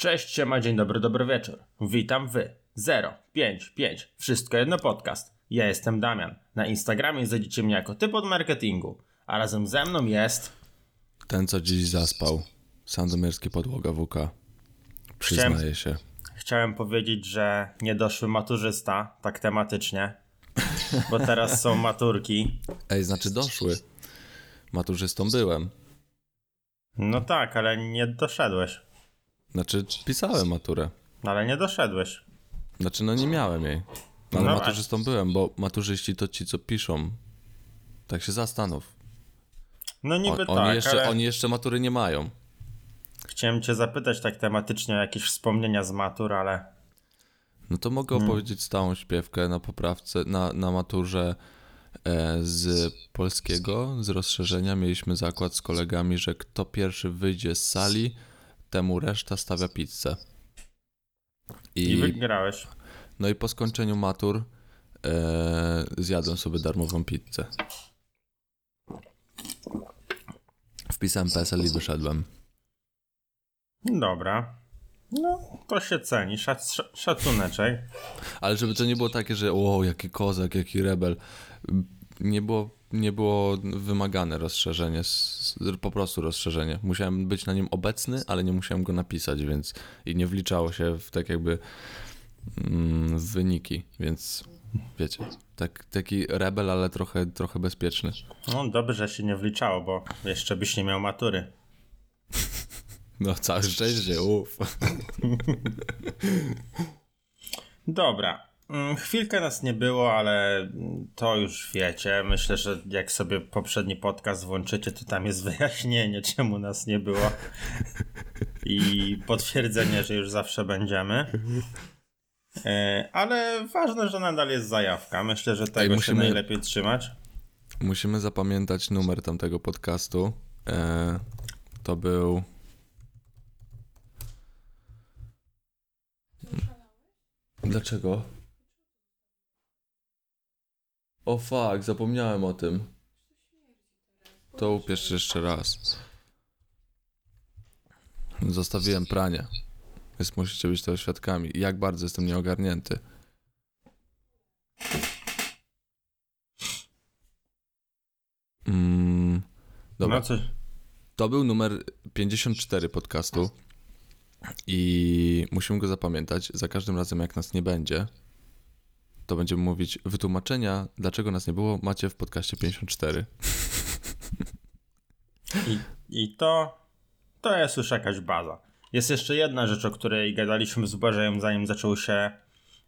Cześć, siema, dzień dobry, dobry wieczór. Witam wy. 055. Wszystko jedno podcast. Ja jestem Damian. Na Instagramie znajdziecie mnie jako typ od marketingu. A razem ze mną jest... Ten, co dziś zaspał. Sandomierski podłoga WK. Przyznaję Chciałem- się. Chciałem powiedzieć, że niedoszły maturzysta, tak tematycznie. Bo teraz są maturki. Ej, znaczy doszły. Maturzystą byłem. No tak, ale nie doszedłeś. Znaczy pisałem maturę. Ale nie doszedłeś. Znaczy no nie miałem jej. Ale No maturzystą byłem, bo maturzyści to ci, co piszą. Tak się zastanów. No niby oni, tak, jeszcze, ale oni jeszcze matury nie mają. chciałem cię zapytać tak tematycznie o jakieś wspomnienia z matur, ale... No to mogę Hmm. opowiedzieć stałą śpiewkę na poprawce, na, na maturze e, z polskiego, z rozszerzenia. Mieliśmy zakład z kolegami, że kto pierwszy wyjdzie z sali, temu reszta stawia pizzę. I I, wygrałeś. no i po skończeniu matur e, zjadłem sobie darmową pizzę. Wpisałem PESEL i wyszedłem. Dobra. No, to się ceni. Szac, sz- szacuneczek. Ale żeby to nie było takie, że o, jaki kozak, jaki rebel. Nie było, nie było wymagane rozszerzenie, po prostu rozszerzenie. Musiałem być na nim obecny, ale nie musiałem go napisać, więc i nie wliczało się w tak jakby mm, w wyniki, więc wiecie, tak, taki rebel, ale trochę, trochę bezpieczny. No, dobrze, że się nie wliczało, bo jeszcze byś nie miał matury. No całe szczęście, uff. Dobra. Mm, Chwilkę nas nie było, ale to już wiecie. Myślę, że jak sobie poprzedni podcast włączycie, to tam jest wyjaśnienie, czemu nas nie było. I potwierdzenie, że już zawsze będziemy. E, Ale ważne, że nadal jest zajawka. Myślę, że tego musimy- się najlepiej trzymać. Musimy zapamiętać numer tamtego podcastu. E, to był. Dlaczego? O fuck, zapomniałem o tym. To upiesz jeszcze raz. Zostawiłem pranie. Więc musicie być tego świadkami. Jak bardzo jestem nieogarnięty. Mm, dobra. To był numer 54 podcastu i musimy go zapamiętać. Za każdym razem, jak nas nie będzie, to będziemy mówić wytłumaczenia, dlaczego nas nie było, macie w podcaście 54. I, I to, to jest już jakaś baza. Jest jeszcze jedna rzecz, o której gadaliśmy z Błażejem, zanim zaczął się,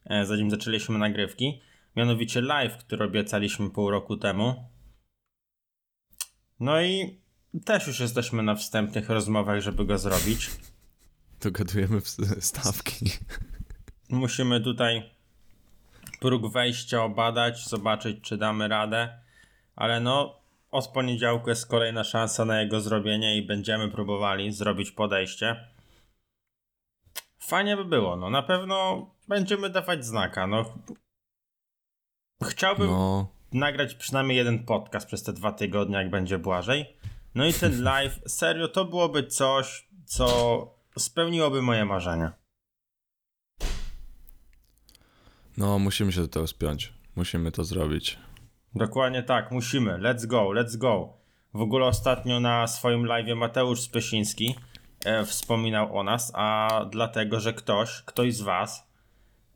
e, zanim zaczęliśmy nagrywki. Mianowicie live, który obiecaliśmy pół roku temu. No i też już jesteśmy na wstępnych rozmowach, żeby go zrobić. Dogadujemy stawki. Musimy tutaj próg wejścia obadać, zobaczyć, czy damy radę. Ale no, od poniedziałku jest kolejna szansa na jego zrobienie i będziemy próbowali zrobić podejście. Fajnie by było, no na pewno będziemy dawać znaka. No, chciałbym No, nagrać przynajmniej jeden podcast przez te dwa tygodnie, jak będzie Błażej. No i ten live, serio, to byłoby coś, co spełniłoby moje marzenia. No, musimy się do tego spiąć. Musimy to zrobić. Dokładnie tak, musimy. Let's go, let's go. W ogóle ostatnio na swoim live Mateusz Spysiński e, wspominał o nas, a dlatego, że ktoś, ktoś z was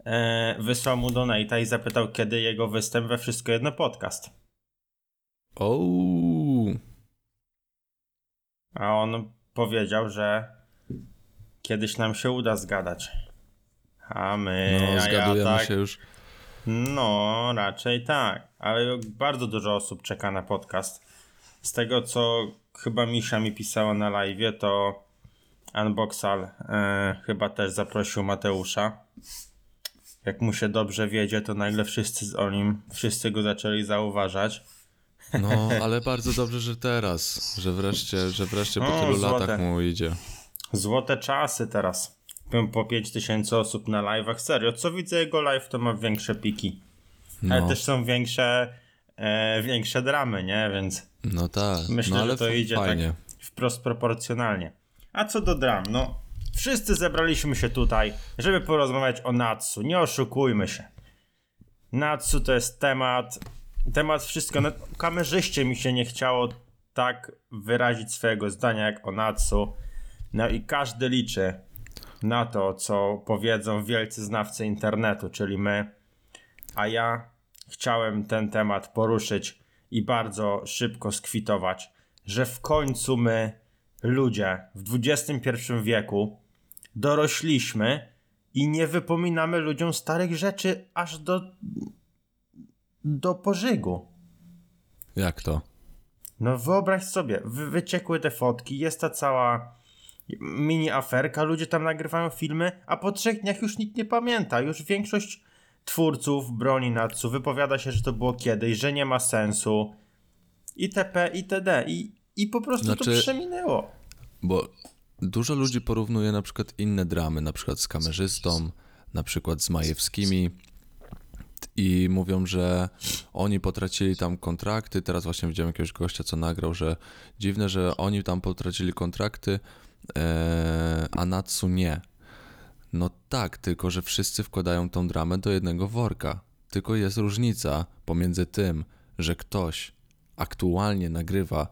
e, wysłał mu donate'a i zapytał, kiedy jego występ we Wszystko Jedno podcast. Ouu. A on powiedział, że kiedyś nam się uda zgadać. A my, No, a ja zgadujemy tak, się już. No, raczej tak, ale bardzo dużo osób czeka na podcast. Z tego co chyba Misia mi pisała na live, to Unboxal e, chyba też zaprosił Mateusza. Jak mu się dobrze wiedzie, to nagle wszyscy z- o nim, wszyscy go zaczęli zauważać. No, ale bardzo dobrze, że teraz, że wreszcie, że wreszcie po O, tylu złote. latach mu idzie. Złote czasy teraz. Po 5000 osób na live'ach. Serio, co widzę jego live, to ma większe piki. Ale No, też są większe, e, większe dramy, nie? Więc no tak. Myślę, no, ale że to idzie fajnie. tak wprost proporcjonalnie. A co do dram, no Wszyscy zebraliśmy się tutaj, żeby porozmawiać o Natsu. Nie oszukujmy się. Natsu to jest temat. Temat wszystko. No, kamerzyście mi się nie chciało tak wyrazić swojego zdania jak o Natsu. No i każdy liczy na to, co powiedzą wielcy znawcy internetu, czyli my. A ja chciałem ten temat poruszyć i bardzo szybko skwitować, że w końcu my, ludzie w XXI wieku, dorośliśmy i nie wypominamy ludziom starych rzeczy aż do, do pożygu. Jak to? No wyobraź sobie, wy, wyciekły te fotki, jest ta cała mini aferka, ludzie tam nagrywają filmy, a po trzech dniach już nikt nie pamięta. Już większość twórców broni Natsu wypowiada się, że to było kiedyś, że nie ma sensu itp. itd. I, i po prostu to Znaczy- przeminęło. Bo dużo ludzi porównuje na przykład inne dramy, na przykład z kamerzystą, na przykład z Majewskimi i mówią, że oni potracili tam kontrakty. Teraz właśnie widziałem jakiegoś gościa, co nagrał, że dziwne, że oni tam potracili kontrakty, e, a Natsu nie. No tak, tylko że wszyscy wkładają tą dramę do jednego worka. Tylko jest różnica pomiędzy tym, że ktoś aktualnie nagrywa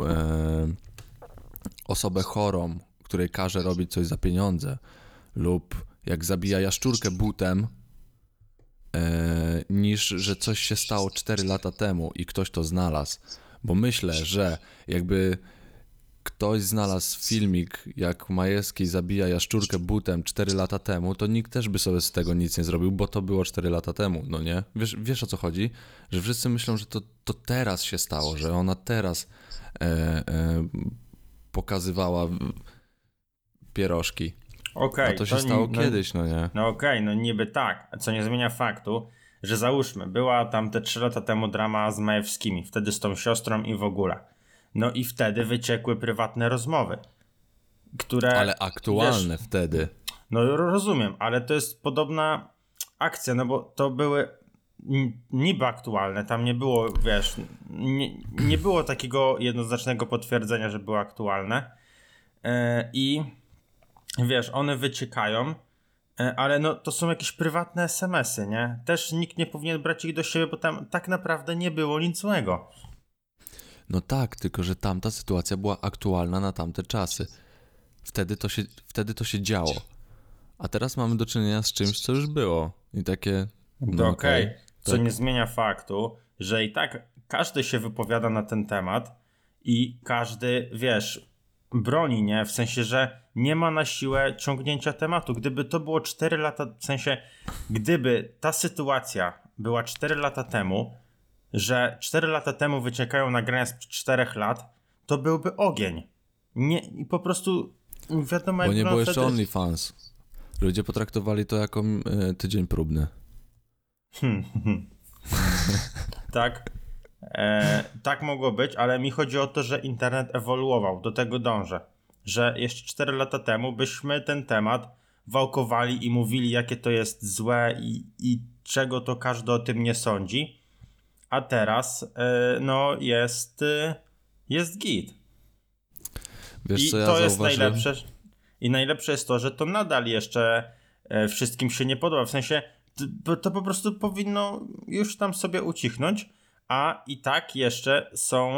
e, osobę chorą, której każe robić coś za pieniądze, lub jak zabija jaszczurkę butem, e, niż że coś się stało 4 lata temu i ktoś to znalazł. Bo myślę, że jakby ktoś znalazł filmik, jak Majewski zabija jaszczurkę butem 4 lata temu, to nikt też by sobie z tego nic nie zrobił, bo to było 4 lata temu, no nie? Wiesz, wiesz o co chodzi? Że wszyscy myślą, że to, to teraz się stało, że ona teraz e, e, pokazywała pierożki. Okej, A to się ni- stało no, kiedyś, no nie? No okej, no niby tak, co nie zmienia faktu, że załóżmy, była tam te 3 lata temu drama z Majewskimi, wtedy z tą siostrą i w ogóle. No i wtedy wyciekły prywatne rozmowy, które... Ale aktualne wtedy. No rozumiem, ale to jest podobna akcja, no bo to były niby aktualne, tam nie było, wiesz, nie, nie było takiego jednoznacznego potwierdzenia, że były aktualne e, i wiesz, one wyciekają, e, ale no to są jakieś prywatne SMS-y, nie? Też nikt nie powinien brać ich do siebie, bo tam tak naprawdę nie było nic złego. No tak, tylko że tamta sytuacja była aktualna na tamte czasy. Wtedy to się, wtedy to się działo. A teraz mamy do czynienia z czymś, co już było. I takie. No okej, okej. co tak. nie zmienia faktu, że i tak każdy się wypowiada na ten temat i każdy, wiesz, broni, nie? W sensie, że nie ma na siłę ciągnięcia tematu. Gdyby to było 4 lata, w sensie, gdyby ta sytuacja była 4 lata temu, że 4 lata temu wyciekają nagrania sprzed 4 lat, to byłby ogień. Nie, i po prostu wiadomo, Bo jak nie było jeszcze wtedy- OnlyFans. Ludzie potraktowali to jako e, tydzień próbny. Tak. E, tak mogło być, ale mi chodzi o to, że internet ewoluował. Do tego dążę. Że jeszcze 4 lata temu byśmy ten temat wałkowali i mówili, jakie to jest złe i, i czego to każdy o tym nie sądzi. A teraz, e, no, jest, e, jest git. Wiesz I co ja to jest zauważyłem? najlepsze. I najlepsze jest to, że to nadal jeszcze e, wszystkim się nie podoba. W sensie to po prostu powinno już tam sobie ucichnąć, a i tak jeszcze są,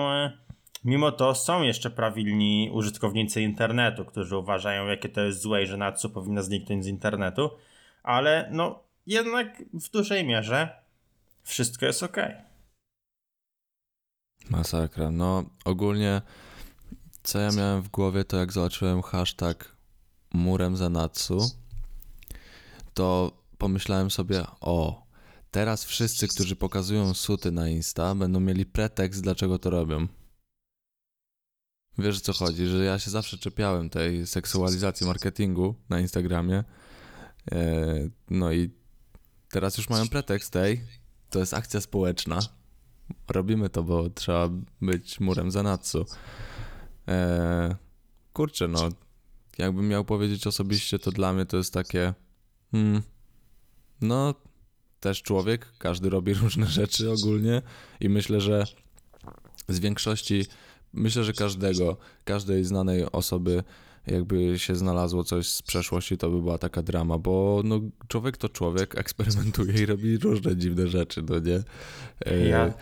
mimo to są jeszcze prawilni użytkownicy internetu, którzy uważają, jakie to jest złe i że Natsu powinna zniknąć z internetu, ale no jednak w dużej mierze wszystko jest ok. Masakra. No ogólnie co ja miałem w głowie, to jak zobaczyłem hashtag murem za Natsu, to pomyślałem sobie, o, teraz wszyscy, którzy pokazują suty na Insta, będą mieli pretekst, dlaczego to robią. Wiesz o co chodzi, że ja się zawsze czepiałem tej seksualizacji marketingu na Instagramie. E, no i teraz już mają pretekst, ej, to jest akcja społeczna. Robimy to, bo trzeba być murem za Natsu. E, kurczę, no, jakbym miał powiedzieć osobiście, to dla mnie to jest takie. Hmm, no, też człowiek, każdy robi różne rzeczy ogólnie i myślę, że z większości, myślę, że każdego, każdej znanej osoby jakby się znalazło coś z przeszłości, to by była taka drama, bo no, człowiek to człowiek, eksperymentuje i robi różne dziwne rzeczy, no nie? E, Ja-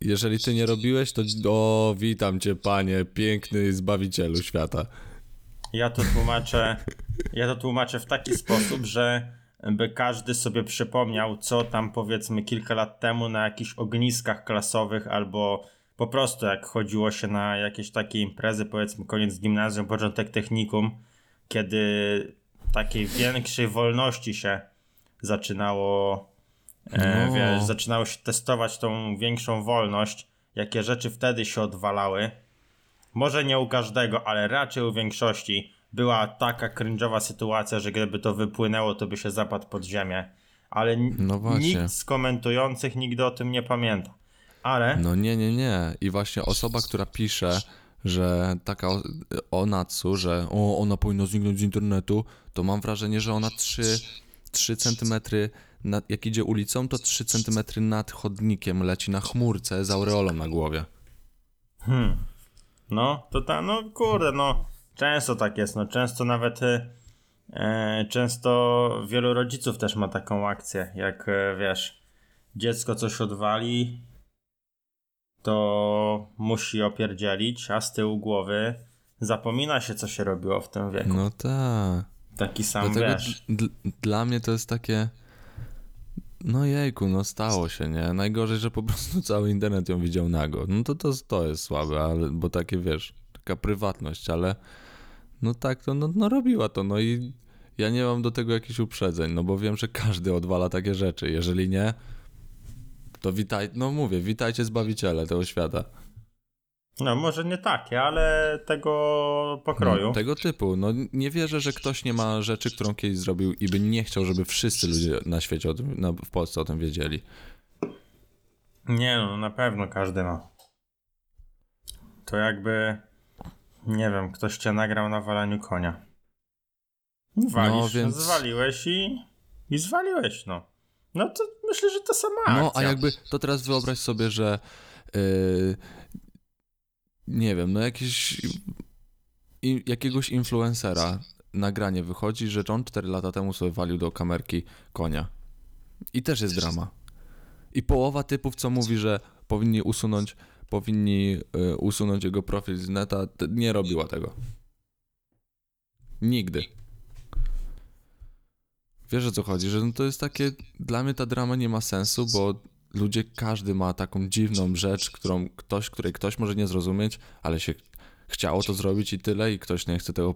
Jeżeli ty nie robiłeś, to o, witam cię, panie, piękny zbawicielu świata. Ja to tłumaczę, ja to tłumaczę w taki sposób, że by każdy sobie przypomniał, co tam powiedzmy kilka lat temu na jakichś ogniskach klasowych albo po prostu jak chodziło się na jakieś takie imprezy, powiedzmy koniec gimnazjum, początek technikum, kiedy takiej większej wolności się zaczynało, e, No. wiesz, zaczynało się testować tą większą wolność, jakie rzeczy wtedy się odwalały. Może nie u każdego, ale raczej u większości była taka cringe'owa sytuacja, że gdyby to wypłynęło, to by się zapadł pod ziemię. Ale No nikt z komentujących nigdy o tym nie pamięta. Ale No nie, nie, nie. I właśnie osoba, która pisze, że taka o, o Natsu, że o, ona powinna zniknąć z internetu, to mam wrażenie, że ona 3, 3 centymetry, nad, jak idzie ulicą, to 3 centymetry nad chodnikiem leci na chmurce z aureolą na głowie. Hmm. No, to ta, no kurde, no często tak jest, no często nawet y, e, często wielu rodziców też ma taką akcję, jak e, wiesz, dziecko coś odwali, to musi opierdzielić, a z tyłu głowy zapomina się, co się robiło w tym wieku. No tak. Taki sam, Dlatego wiesz, dla mnie to jest takie. No jejku, no stało się, nie? Najgorzej, że po prostu cały internet ją widział nago. No to to, to jest słabe, ale, bo takie, wiesz, taka prywatność, ale no tak, to no, no robiła to, no i ja nie mam do tego jakichś uprzedzeń, no bo wiem, że każdy odwala takie rzeczy. Jeżeli nie, to witaj, no mówię, witajcie zbawiciele tego świata. no może nie takie, ale tego pokroju. No, tego typu. No nie wierzę, że ktoś nie ma rzeczy, którą kiedyś zrobił i by nie chciał, żeby wszyscy ludzie na świecie, tym, na, w Polsce o tym wiedzieli. Nie no, na pewno każdy ma. To jakby, nie wiem, ktoś cię nagrał na walaniu konia. Walisz, No, więc- zwaliłeś i, i zwaliłeś, no. No to myślę, że to sama akcja. No, a jakby, to teraz wyobraź sobie, że yy, nie wiem, no jakiś i, jakiegoś influencera nagranie wychodzi, że on 4 lata temu sobie walił do kamerki konia. I też jest drama. I połowa typów, co mówi, że powinni usunąć, powinni y, usunąć jego profil z neta, nie robiła tego. Nigdy. Wiesz o co chodzi, że no to jest takie, dla mnie ta drama nie ma sensu, bo ludzie, każdy ma taką dziwną rzecz, którą ktoś, której ktoś może nie zrozumieć, ale się chciało to zrobić i tyle i ktoś nie chce tego,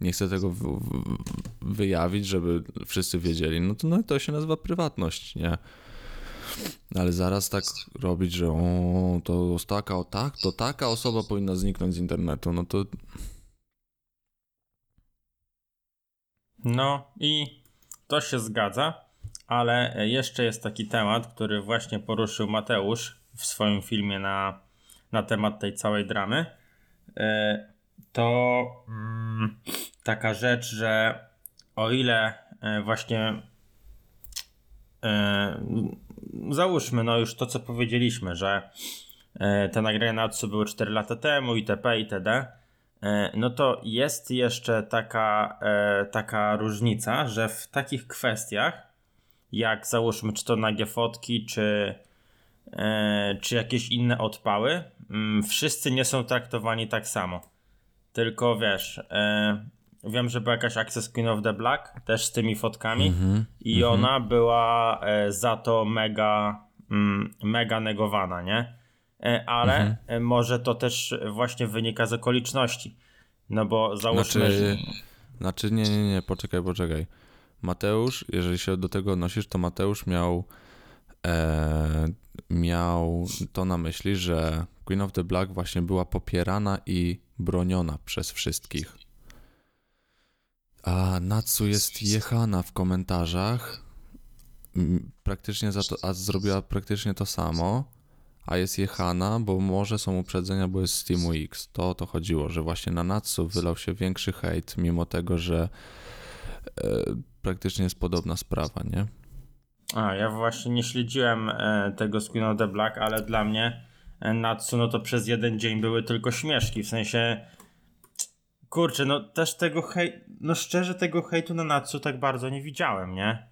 nie chce tego wyjawić, żeby wszyscy wiedzieli, no to, no to się nazywa prywatność, nie? Ale zaraz tak robić, że o, to taka, o tak, to taka osoba powinna zniknąć z internetu, no to No i to się zgadza, ale jeszcze jest taki temat, który właśnie poruszył Mateusz w swoim filmie na, na temat tej całej dramy. E, To mm, taka rzecz, że o ile e, właśnie e, załóżmy, no już to co powiedzieliśmy, że te nagrania na były 4 lata temu itp. itd. E, No to jest jeszcze taka, e, taka różnica, że w takich kwestiach, jak załóżmy, czy to nagie fotki, czy, e, czy jakieś inne odpały, mm, wszyscy nie są traktowani tak samo. Tylko wiesz, wiem, że była jakaś akcja z Queen of the Black, też z tymi fotkami, i ona była za to mega, mm, mega negowana, nie? E, ale e, może to też właśnie wynika z okoliczności. No bo załóżmy, Znaczy, znaczy nie, nie, nie, poczekaj, poczekaj. Mateusz, jeżeli się do tego odnosisz, to Mateusz miał e, miał to na myśli, że Queen of the Black właśnie była popierana i broniona przez wszystkich. A Natsu jest jechana w komentarzach, praktycznie za to, a zrobiła praktycznie to samo, a jest jechana, bo może są uprzedzenia, bo jest z Teamu X. To o to chodziło, że właśnie na Natsu wylał się większy hejt, mimo tego, że e, praktycznie jest podobna sprawa, nie? A, ja właśnie nie śledziłem e, tego Queen of the Black, ale dla mnie e, Natsu, no to przez jeden dzień były tylko śmieszki, w sensie kurczę, no też tego hej... no szczerze tego hejtu na Natsu tak bardzo nie widziałem, nie?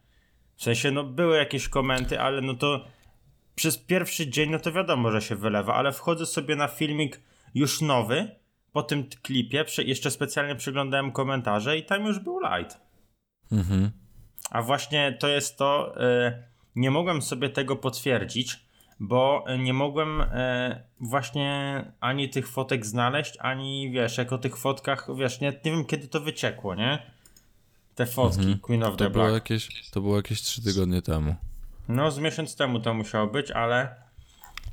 W sensie, no były jakieś komenty, ale no to przez pierwszy dzień, no to wiadomo, że się wylewa, ale wchodzę sobie na filmik już nowy, po tym klipie, jeszcze specjalnie przeglądałem komentarze i tam już był light. Mhm. A właśnie to jest to, y, nie mogłem sobie tego potwierdzić, bo nie mogłem y, właśnie ani tych fotek znaleźć, ani wiesz, jak o tych fotkach, wiesz, nie, nie wiem kiedy to wyciekło, nie? Te fotki Queen of To the Black. jakieś, to było jakieś trzy tygodnie temu. No, z miesiąc temu to musiało być, ale.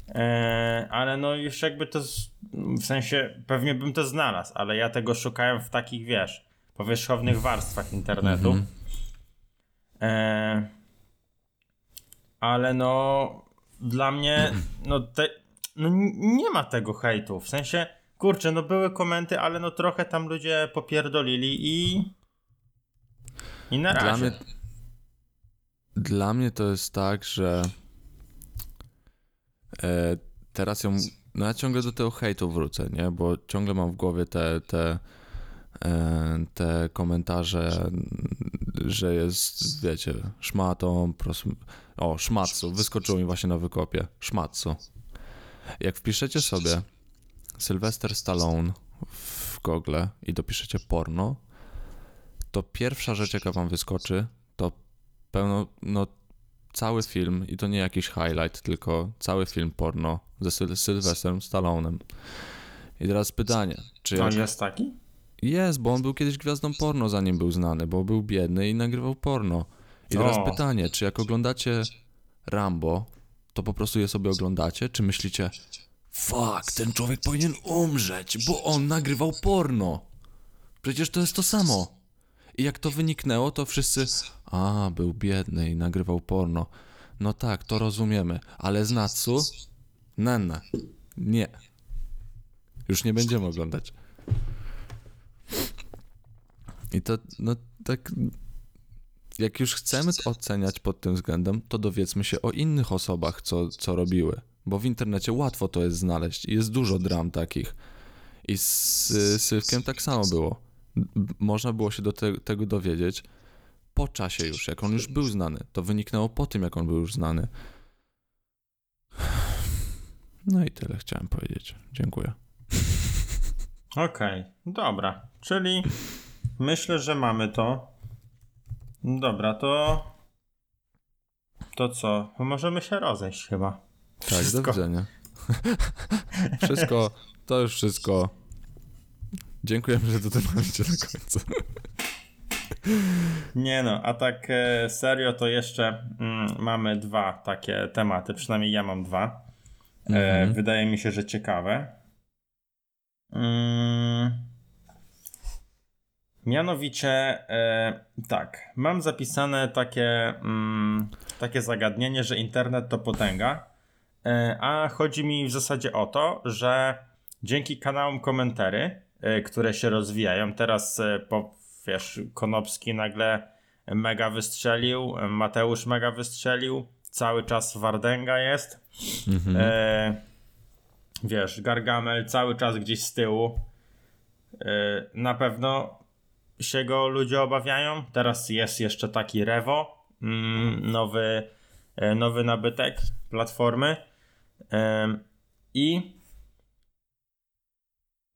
E, ale no, już jakby to. Z, w sensie, pewnie bym to znalazł, ale ja tego szukałem w takich, wiesz, powierzchownych warstwach internetu. E, ale no, dla mnie, no, te, no, nie ma tego hejtu. W sensie, kurczę, no były komenty, ale no trochę tam ludzie popierdolili i. I na razie. Dla mnie, dla mnie to jest tak, że e, teraz ją. No ja ciągle do tego hejtu wrócę, nie? Bo ciągle mam w głowie te, te, e, te komentarze, że jest, wiecie, szmatą, pros... o, szmatsu, wyskoczyło mi właśnie na wykopie, szmatsu. Jak wpiszecie sobie Sylvester Stallone w Google i dopiszecie porno, to pierwsza rzecz, jaka wam wyskoczy, pełno, no cały film i to nie jakiś highlight, tylko cały film porno ze Syl Sylwestrem Stallonem. I teraz pytanie, czy jak... jest taki? Jest, bo on był kiedyś gwiazdą porno, zanim był znany, bo był biedny i nagrywał porno. I teraz O. pytanie, czy jak oglądacie Rambo, to po prostu je sobie oglądacie, czy myślicie fuck, ten człowiek powinien umrzeć, bo on nagrywał porno. Przecież to jest to samo. I jak to wyniknęło, to wszyscy a, był biedny i nagrywał porno. No tak, to rozumiemy, ale z Natsu? Nenne. Nie. Już nie będziemy oglądać. I to, no tak, jak już chcemy oceniać pod tym względem, to dowiedzmy się o innych osobach, co, co robiły. Bo w internecie łatwo to jest znaleźć. i Jest dużo dram takich. I z y, Sylwkiem tak samo było. Można było się do te, tego dowiedzieć po czasie już, jak on już był znany. To wyniknęło po tym, jak on był już znany. No i tyle chciałem powiedzieć. Dziękuję. Okej, dobra. Czyli myślę, że mamy to. Dobra, to. To co? Możemy się rozejść chyba. Tak, do Wszystko. widzenia. wszystko, to już wszystko. Dziękujemy, że dotrwaliście do końca. Nie no, a tak e, serio to jeszcze mm, mamy dwa takie tematy, przynajmniej ja mam dwa. E, Mhm. wydaje mi się, że ciekawe. Mm, mianowicie, e, tak, mam zapisane takie, mm, takie zagadnienie, że internet to potęga, e, a chodzi mi w zasadzie o to, że dzięki kanałom komentary, e, które się rozwijają, teraz e, po, wiesz, Konopski nagle mega wystrzelił, Mateusz mega wystrzelił, cały czas Wardęga jest. Mhm. E, wiesz, Gargamel cały czas gdzieś z tyłu. E, na pewno się go ludzie obawiają. Teraz jest jeszcze taki Revo, mm, nowy, e, nowy nabytek platformy. E, I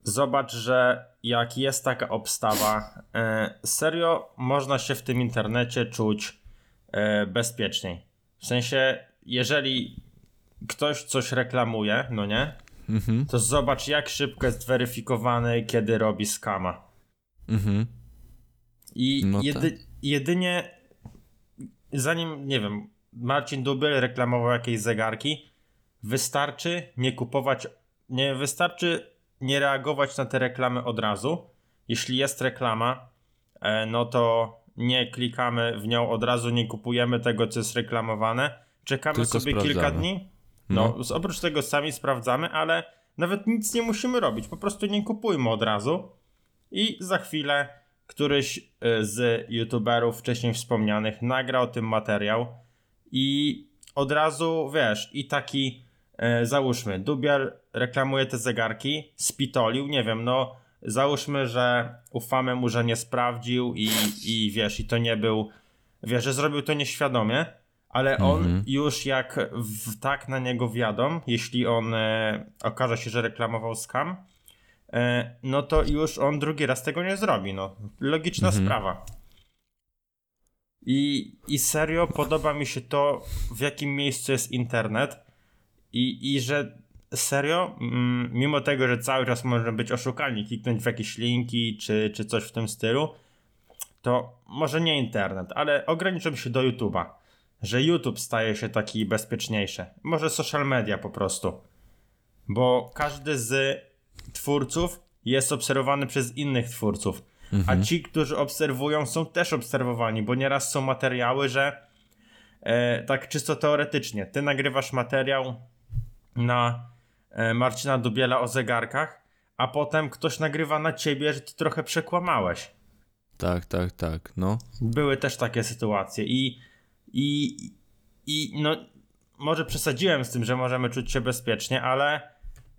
zobacz, że jak jest taka obstawa, e, serio można się w tym internecie czuć e, bezpieczniej. W sensie, jeżeli ktoś coś reklamuje, no nie? Mhm. To zobacz, jak szybko jest weryfikowany, kiedy robi skama. Mhm. I No jedy, tak. jedynie zanim, nie wiem, Marcin Dubiel reklamował jakieś zegarki, wystarczy nie kupować, nie wystarczy nie reagować na te reklamy od razu. Jeśli jest reklama, e, no to nie klikamy w nią od razu, nie kupujemy tego, co jest reklamowane. Czekamy Tylko sobie kilka sprawdzamy. dni. No, z- oprócz tego sami sprawdzamy, ale nawet nic nie musimy robić. Po prostu nie kupujmy od razu. I za chwilę któryś y, z youtuberów wcześniej wspomnianych nagrał o tym materiał i od razu, wiesz, i taki e, załóżmy, Dubiel reklamuje te zegarki, spitolił, nie wiem, no załóżmy, że ufamy mu, że nie sprawdził i, i wiesz, i to nie był, wiesz, że zrobił to nieświadomie, ale on Mhm. już jak w, tak na niego wiadom, jeśli on e, okaże się, że reklamował scam, e, no to już on drugi raz tego nie zrobi, no. Logiczna Mhm. sprawa. I, I serio podoba mi się to, w jakim miejscu jest internet i, i że serio, mm, mimo tego, że cały czas można być oszukani, kliknąć w jakieś linki czy, czy coś w tym stylu, to może nie internet, ale ograniczam się do YouTube'a. Że YouTube staje się taki bezpieczniejszy. Może social media po prostu. Bo każdy z twórców jest obserwowany przez innych twórców. A ci, którzy obserwują, są też obserwowani, bo nieraz są materiały, że e, tak czysto teoretycznie, ty nagrywasz materiał na e, Marcina Dubiela o zegarkach, a potem ktoś nagrywa na ciebie, że ty trochę przekłamałeś. Tak, tak, tak, no. Były też takie sytuacje i, i, i no, może przesadziłem z tym, że możemy czuć się bezpiecznie, ale.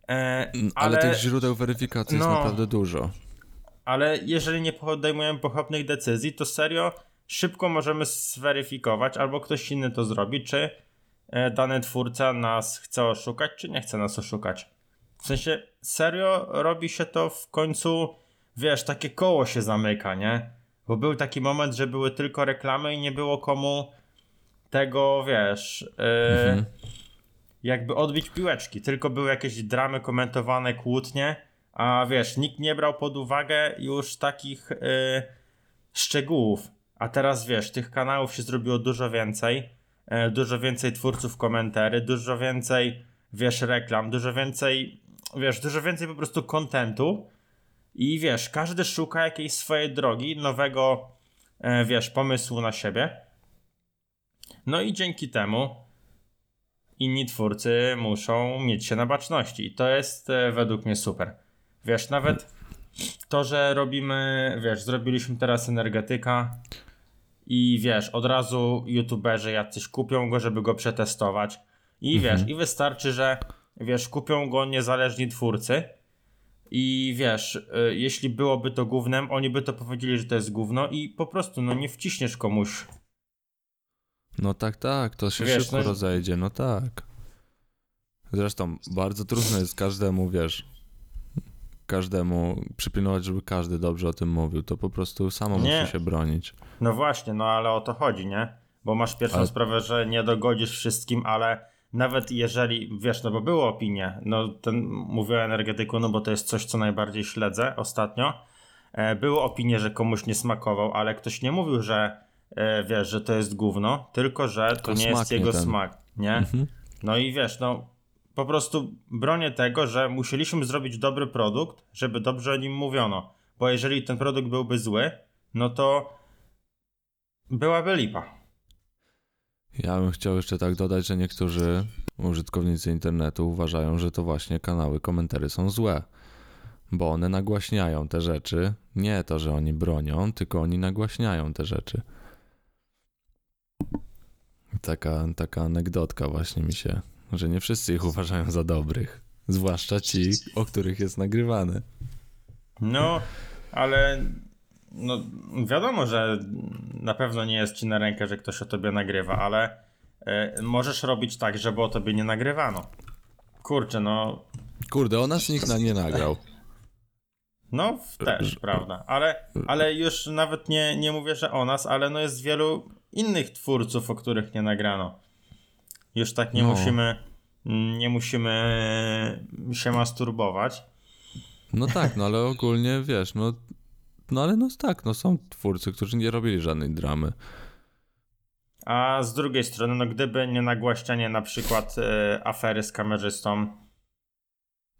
E, Mm, Ale, ale, tych źródeł weryfikacji no. jest naprawdę dużo. ale jeżeli nie podejmujemy pochopnych decyzji, to serio szybko możemy zweryfikować, albo ktoś inny to zrobi, czy dany twórca nas chce oszukać, czy nie chce nas oszukać. W sensie, serio robi się to w końcu, wiesz, takie koło się zamyka, nie? Bo był taki moment, że były tylko reklamy i nie było komu tego, wiesz, e, jakby odbić piłeczki. Tylko były jakieś dramy komentowane, kłótnie, a wiesz, nikt nie brał pod uwagę już takich e, szczegółów. A teraz wiesz, tych kanałów się zrobiło dużo więcej, e, dużo więcej twórców komentarzy, dużo więcej, wiesz, reklam, dużo więcej, wiesz, dużo więcej po prostu kontentu. I wiesz, każdy szuka jakiejś swojej drogi, nowego, e, wiesz, pomysłu na siebie. No i dzięki temu inni twórcy muszą mieć się na baczności. I to jest e, według mnie super. Wiesz, nawet to, że robimy, wiesz, zrobiliśmy teraz energetyka i wiesz, od razu youtuberzy jacyś kupią go, żeby go przetestować. I wiesz, i wystarczy, że wiesz, kupią go niezależni twórcy. I wiesz, y, jeśli byłoby to gównem, oni by to powiedzieli, że to jest gówno i po prostu, no nie wciśniesz komuś. No tak, tak, to się Wiesz, szybko no- rozejdzie, no tak. Zresztą bardzo trudno jest każdemu, wiesz, każdemu przypilnować, żeby każdy dobrze o tym mówił. To po prostu samo Nie. musi się bronić. No właśnie, no ale o to chodzi, nie? Bo masz pierwszą Ale- sprawę, że nie dogodzisz wszystkim, ale nawet jeżeli, wiesz, no bo były opinie, no ten, mówię o energetyku, no bo to jest coś, co najbardziej śledzę ostatnio. E, były opinie, że komuś nie smakował, ale ktoś nie mówił, że e, wiesz, że to jest gówno, tylko że Tylko to nie jest jego ten. smak, nie? Mhm. No i wiesz, no po prostu bronię tego, że musieliśmy zrobić dobry produkt, żeby dobrze o nim mówiono. Bo jeżeli ten produkt byłby zły, no to byłaby lipa. Ja bym chciał jeszcze tak dodać, że niektórzy użytkownicy internetu uważają, że to właśnie kanały komentarzy są złe. Bo one nagłaśniają te rzeczy. Nie to, że oni bronią, tylko oni nagłaśniają te rzeczy. Taka, taka anegdotka właśnie mi się, że nie wszyscy ich uważają za dobrych. Zwłaszcza ci, o których jest nagrywane. No, ale no, wiadomo, że na pewno nie jest ci na rękę, że ktoś o tobie nagrywa, ale e, możesz robić tak, żeby o tobie nie nagrywano. Kurczę, no, Kurde, o nas nikt na nie nagrał. no też, prawda. Ale, ale już nawet nie, nie mówię, że o nas, ale no jest wielu innych twórców, o których nie nagrano. Już tak nie No. musimy, nie musimy się masturbować. No tak, no ale ogólnie wiesz, no, no ale no tak, no są twórcy, którzy nie robili żadnej dramy. A z drugiej strony, no gdyby nie nagłaśnianie na przykład e, afery z kamerzystą,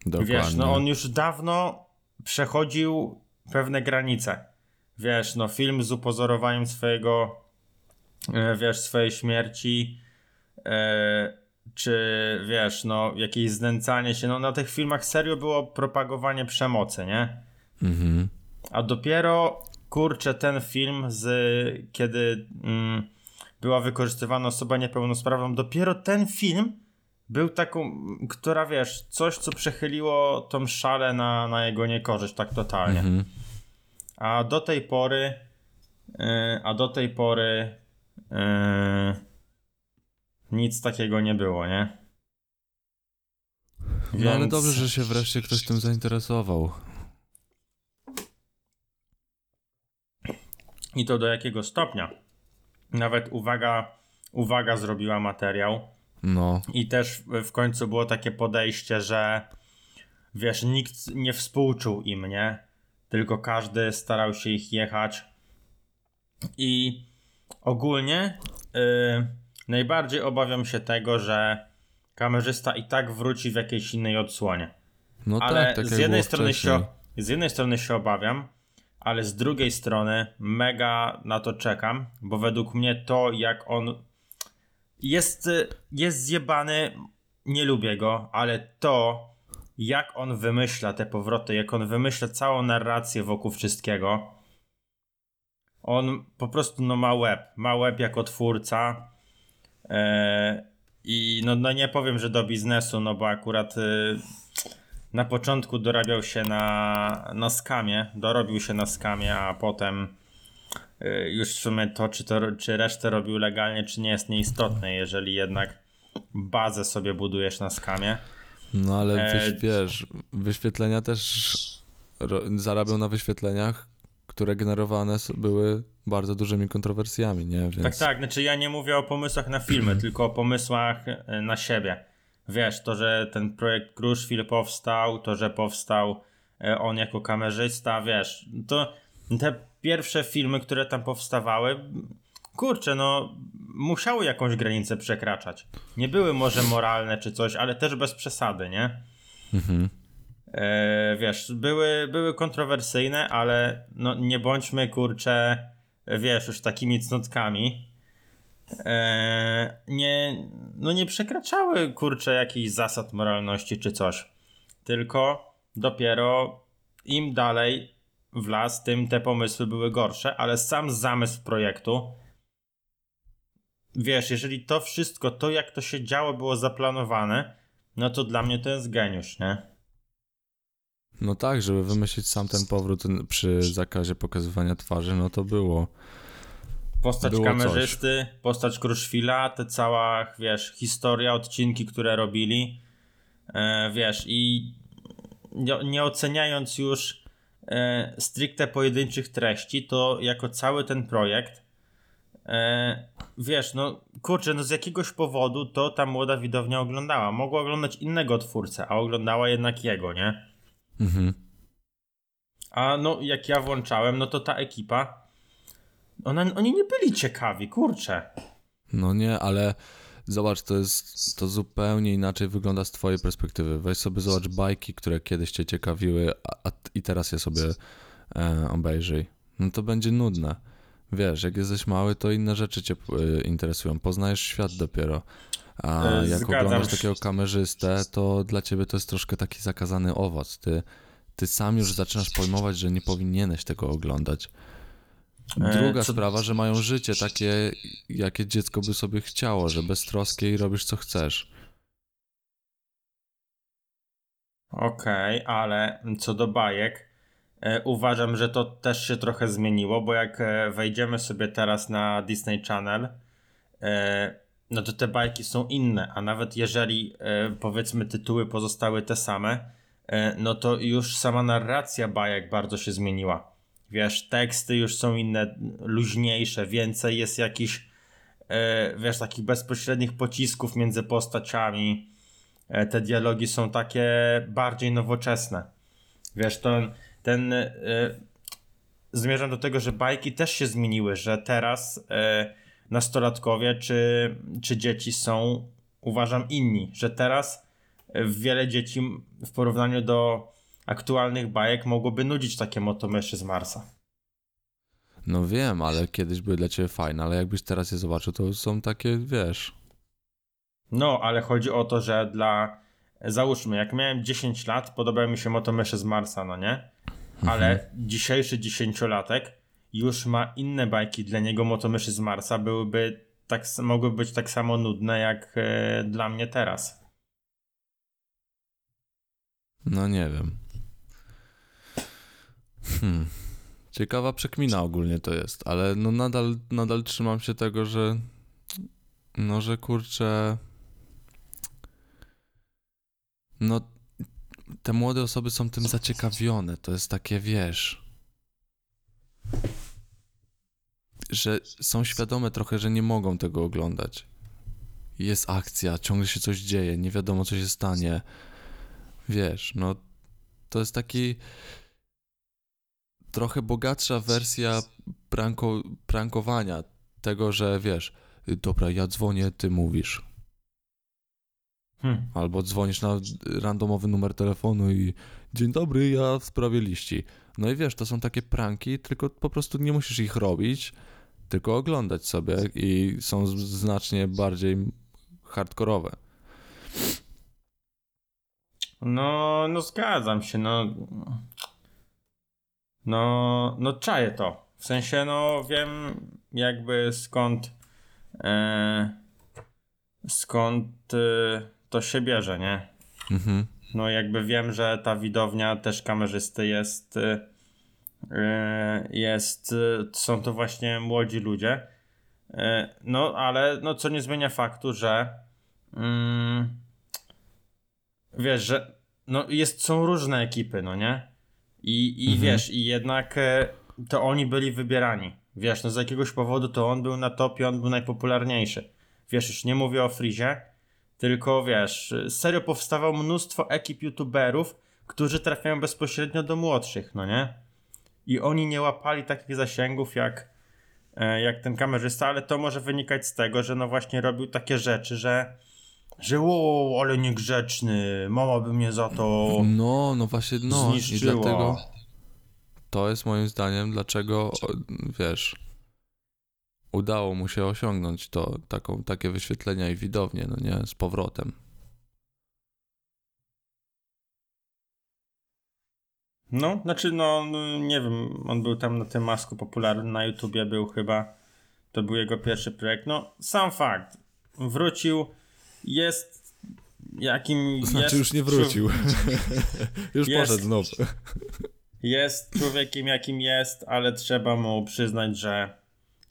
Dokładnie. wiesz, no on już dawno przechodził pewne granice. Wiesz, no film z upozorowaniem swojego, e, wiesz, swojej śmierci, e, czy wiesz, no jakieś znęcanie się, no na tych filmach serio było propagowanie przemocy, nie? Mhm. A dopiero, kurczę, ten film z kiedy mm, była wykorzystywana osoba niepełnosprawna, dopiero ten film był taką, która wiesz, coś co przechyliło tą szalę na, na jego niekorzyść tak totalnie. Mhm. A do tej pory, yy, a do tej pory yy, nic takiego nie było, nie? No ale Więc- dobrze, że się wreszcie ktoś tym zainteresował. I to do jakiego stopnia? Nawet uwaga, uwaga zrobiła materiał. No, I też w końcu było takie podejście, że wiesz, nikt nie współczuł im, nie? Tylko każdy starał się ich jechać. I ogólnie yy, najbardziej obawiam się tego, że kamerzysta i tak wróci w jakiejś innej odsłonie. no Ale tak, tak z jednej strony wcześniej. się, z jednej strony się obawiam, ale z drugiej strony mega na to czekam, bo według mnie to jak on jest, jest zjebany, nie lubię go, ale to jak on wymyśla te powroty, jak on wymyśla całą narrację wokół wszystkiego, on po prostu no ma łeb, ma łeb jako twórca i no, no nie powiem, że do biznesu, no bo akurat y, na początku dorabiał się na, na skamie, dorobił się na skamie, a potem y, już w sumie to czy, to, czy resztę robił legalnie, czy nie jest nieistotne, jeżeli jednak bazę sobie budujesz na skamie. No ale E, wiesz, wyświetlenia też zarabiał na wyświetleniach, które generowane były bardzo dużymi kontrowersjami, nie? Więc... Tak, tak, znaczy ja nie mówię o pomysłach na filmy, tylko o pomysłach y, na siebie. Wiesz, to, że ten projekt Crushville powstał, to, że powstał y, on jako kamerzysta, wiesz, to te pierwsze filmy, które tam powstawały, kurczę, no musiały jakąś granicę przekraczać. Nie były może moralne czy coś, ale też bez przesady, nie? Mhm. E, wiesz, były, były kontrowersyjne, ale no, nie bądźmy kurcze, wiesz, już takimi cnotkami. E, nie, no nie przekraczały kurcze jakichś zasad moralności czy coś. Tylko dopiero im dalej w las, tym te pomysły były gorsze, ale sam zamysł projektu. Wiesz, jeżeli to wszystko, to jak to się działo, było zaplanowane, no to dla mnie to jest geniusz, nie? No tak, żeby wymyślić sam ten powrót przy zakazie pokazywania twarzy, no to było. Postać Było kamerzysty, postać Kruszwila, te cała, wiesz, historia, odcinki, które robili, e, wiesz, i nie, nie oceniając już e, stricte pojedynczych treści, to jako cały ten projekt, e, wiesz, no kurczę, no z jakiegoś powodu to ta młoda widownia oglądała. Mogła oglądać innego twórcę, a oglądała jednak jego, nie? Mhm. A no, jak ja włączałem, no to ta ekipa, ona, oni nie byli ciekawi, kurczę. No nie, ale zobacz, to jest, to zupełnie inaczej wygląda z twojej perspektywy. Weź sobie zobacz bajki, które kiedyś cię ciekawiły a, a, i teraz je sobie e, obejrzyj. No to będzie nudne. Wiesz, jak jesteś mały, to inne rzeczy cię e, interesują. Poznajesz świat dopiero. A E, jak zgadzam oglądasz się. takiego kamerzystę, to dla ciebie to jest troszkę taki zakazany owoc. Ty, ty sam już zaczynasz pojmować, że nie powinieneś tego oglądać. E, Druga co- sprawa, że mają życie takie, jakie dziecko by sobie chciało, że beztroskie i robisz co chcesz. Okej, ale co do bajek, e, uważam, że to też się trochę zmieniło, bo jak e, wejdziemy sobie teraz na Disney Channel, e, no to te bajki są inne, a nawet jeżeli e, powiedzmy tytuły pozostały te same, e, no to już sama narracja bajek bardzo się zmieniła. Wiesz, teksty już są inne, luźniejsze, więcej jest jakichś, e, wiesz, takich bezpośrednich pocisków między postaciami. Te dialogi są takie bardziej nowoczesne. Wiesz, ten, ten zmierzam do tego, że bajki też się zmieniły, że teraz nastolatkowie czy, czy dzieci są, uważam, inni, że teraz e, wiele dzieci w porównaniu do aktualnych bajek mogłoby nudzić takie motomyszy z Marsa. No wiem, ale kiedyś były dla ciebie fajne, ale jakbyś teraz je zobaczył, to są takie, wiesz... No, ale chodzi o to, że dla. Załóżmy, jak miałem 10 lat, podobały mi się motomysze z Marsa, no nie? Ale dzisiejszy dziesięciolatek już ma inne bajki. Dla niego motomyszy z Marsa byłyby tak, mogłyby być tak samo nudne jak e, dla mnie teraz. No nie wiem. Hmm. Ciekawa przekmina ogólnie to jest, ale no nadal, nadal trzymam się tego, że no, że kurczę no te młode osoby są tym zaciekawione. To jest takie, wiesz, że są świadome trochę, że nie mogą tego oglądać. Jest akcja, ciągle się coś dzieje, nie wiadomo co się stanie. Wiesz, no to jest taki trochę bogatsza wersja pranko, prankowania tego, że wiesz, dobra, ja dzwonię, ty mówisz. Hmm. Albo dzwonisz na randomowy numer telefonu i dzień dobry, ja w sprawie liści. No i wiesz, to są takie pranki, tylko po prostu nie musisz ich robić, tylko oglądać sobie i są znacznie bardziej hardkorowe. No, no zgadzam się, no. No, no czaję to. W sensie, no wiem jakby skąd e, skąd e, to się bierze, nie? Mhm. No jakby wiem, że ta widownia też kamerzysty jest e, e, jest, e, są to właśnie młodzi ludzie. No, ale no co nie zmienia faktu, że mm, wiesz, że no jest, są różne ekipy, no nie? I, i Mhm. wiesz, i jednak to oni byli wybierani. Wiesz, no z jakiegoś powodu to on był na topie, on był najpopularniejszy. Wiesz, już nie mówię o Frizie, tylko wiesz, serio powstawało mnóstwo ekip youtuberów, którzy trafiają bezpośrednio do młodszych, no nie? I oni nie łapali takich zasięgów jak, e, jak ten kamerzysta, ale to może wynikać z tego, że no właśnie robił takie rzeczy, że że wow, ale niegrzeczny, mama by mnie za to No, no właśnie, no i zniszczyła. dlatego to jest moim zdaniem, dlaczego, wiesz, udało mu się osiągnąć to, taką, takie wyświetlenia i widownie, no nie, z powrotem. No, znaczy no, no, nie wiem, on był tam na tym masku popularny na YouTubie był chyba, to był jego pierwszy projekt. No, sam fakt, wrócił, jest jakim Znaczy jest już nie wrócił. już Jest. poszedł znowu. Jest człowiekiem jakim jest, ale trzeba mu przyznać, że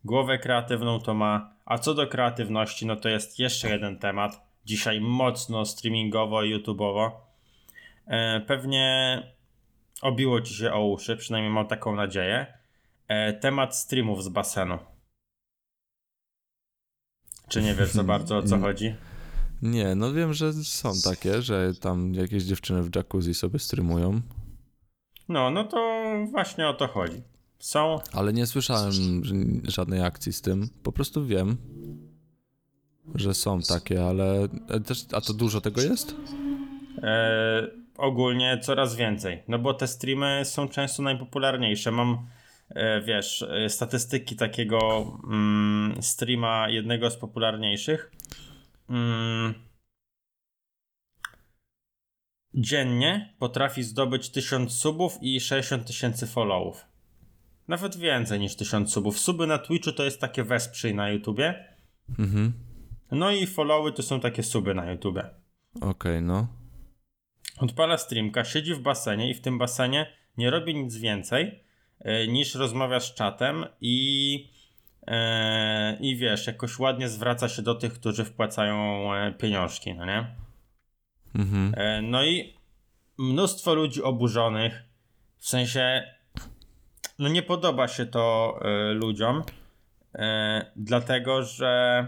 głowę kreatywną to ma. A co do kreatywności, no to jest jeszcze jeden temat. Dzisiaj mocno streamingowo i YouTubeowo. E, pewnie obiło ci się o uszy, przynajmniej mam taką nadzieję. E, temat streamów z basenu. Czy nie wiesz za bardzo o co chodzi? Nie, no wiem, że są takie, że tam jakieś dziewczyny w jacuzzi sobie streamują, No, no to właśnie o to chodzi. Są ale nie słyszałem żadnej akcji z tym. Po prostu wiem, że są takie, ale e, też, a to dużo tego jest? E, ogólnie coraz więcej. No bo te streamy są często najpopularniejsze. Mam, e, wiesz, e, statystyki takiego mm, streama jednego z popularniejszych. Mm, dziennie potrafi zdobyć 1000 subów i 60 tysięcy followów. Nawet więcej niż 1000 subów. Suby na Twitchu to jest takie wesprzyj na YouTubie. Mhm. No i followy to są takie suby na YouTubie. Okej, no. Odpala streamka, siedzi w basenie i w tym basenie nie robi nic więcej e, niż rozmawia z czatem i, e, i wiesz, jakoś ładnie zwraca się do tych, którzy wpłacają e, pieniążki, no nie? Mhm. No i mnóstwo ludzi oburzonych, w sensie no nie podoba się to e, ludziom, e, dlatego że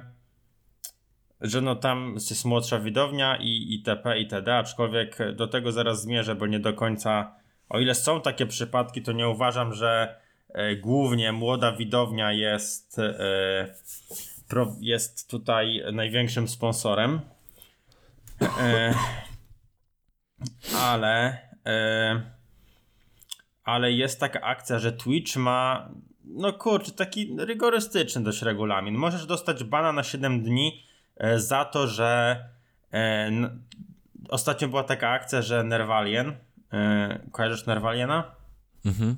że no tam jest młodsza widownia i itp. itd. Aczkolwiek do tego zaraz zmierzę, bo nie do końca, o ile są takie przypadki, to nie uważam, że e, głównie młoda widownia jest, pro, jest tutaj największym sponsorem. Ale ale jest taka akcja, że Twitch ma no kurczę, taki rygorystyczny dość regulamin. Możesz dostać bana na 7 dni e, za to, że e, ostatnio była taka akcja, że Nervalien e, kojarzysz Nervaliena? Mhm.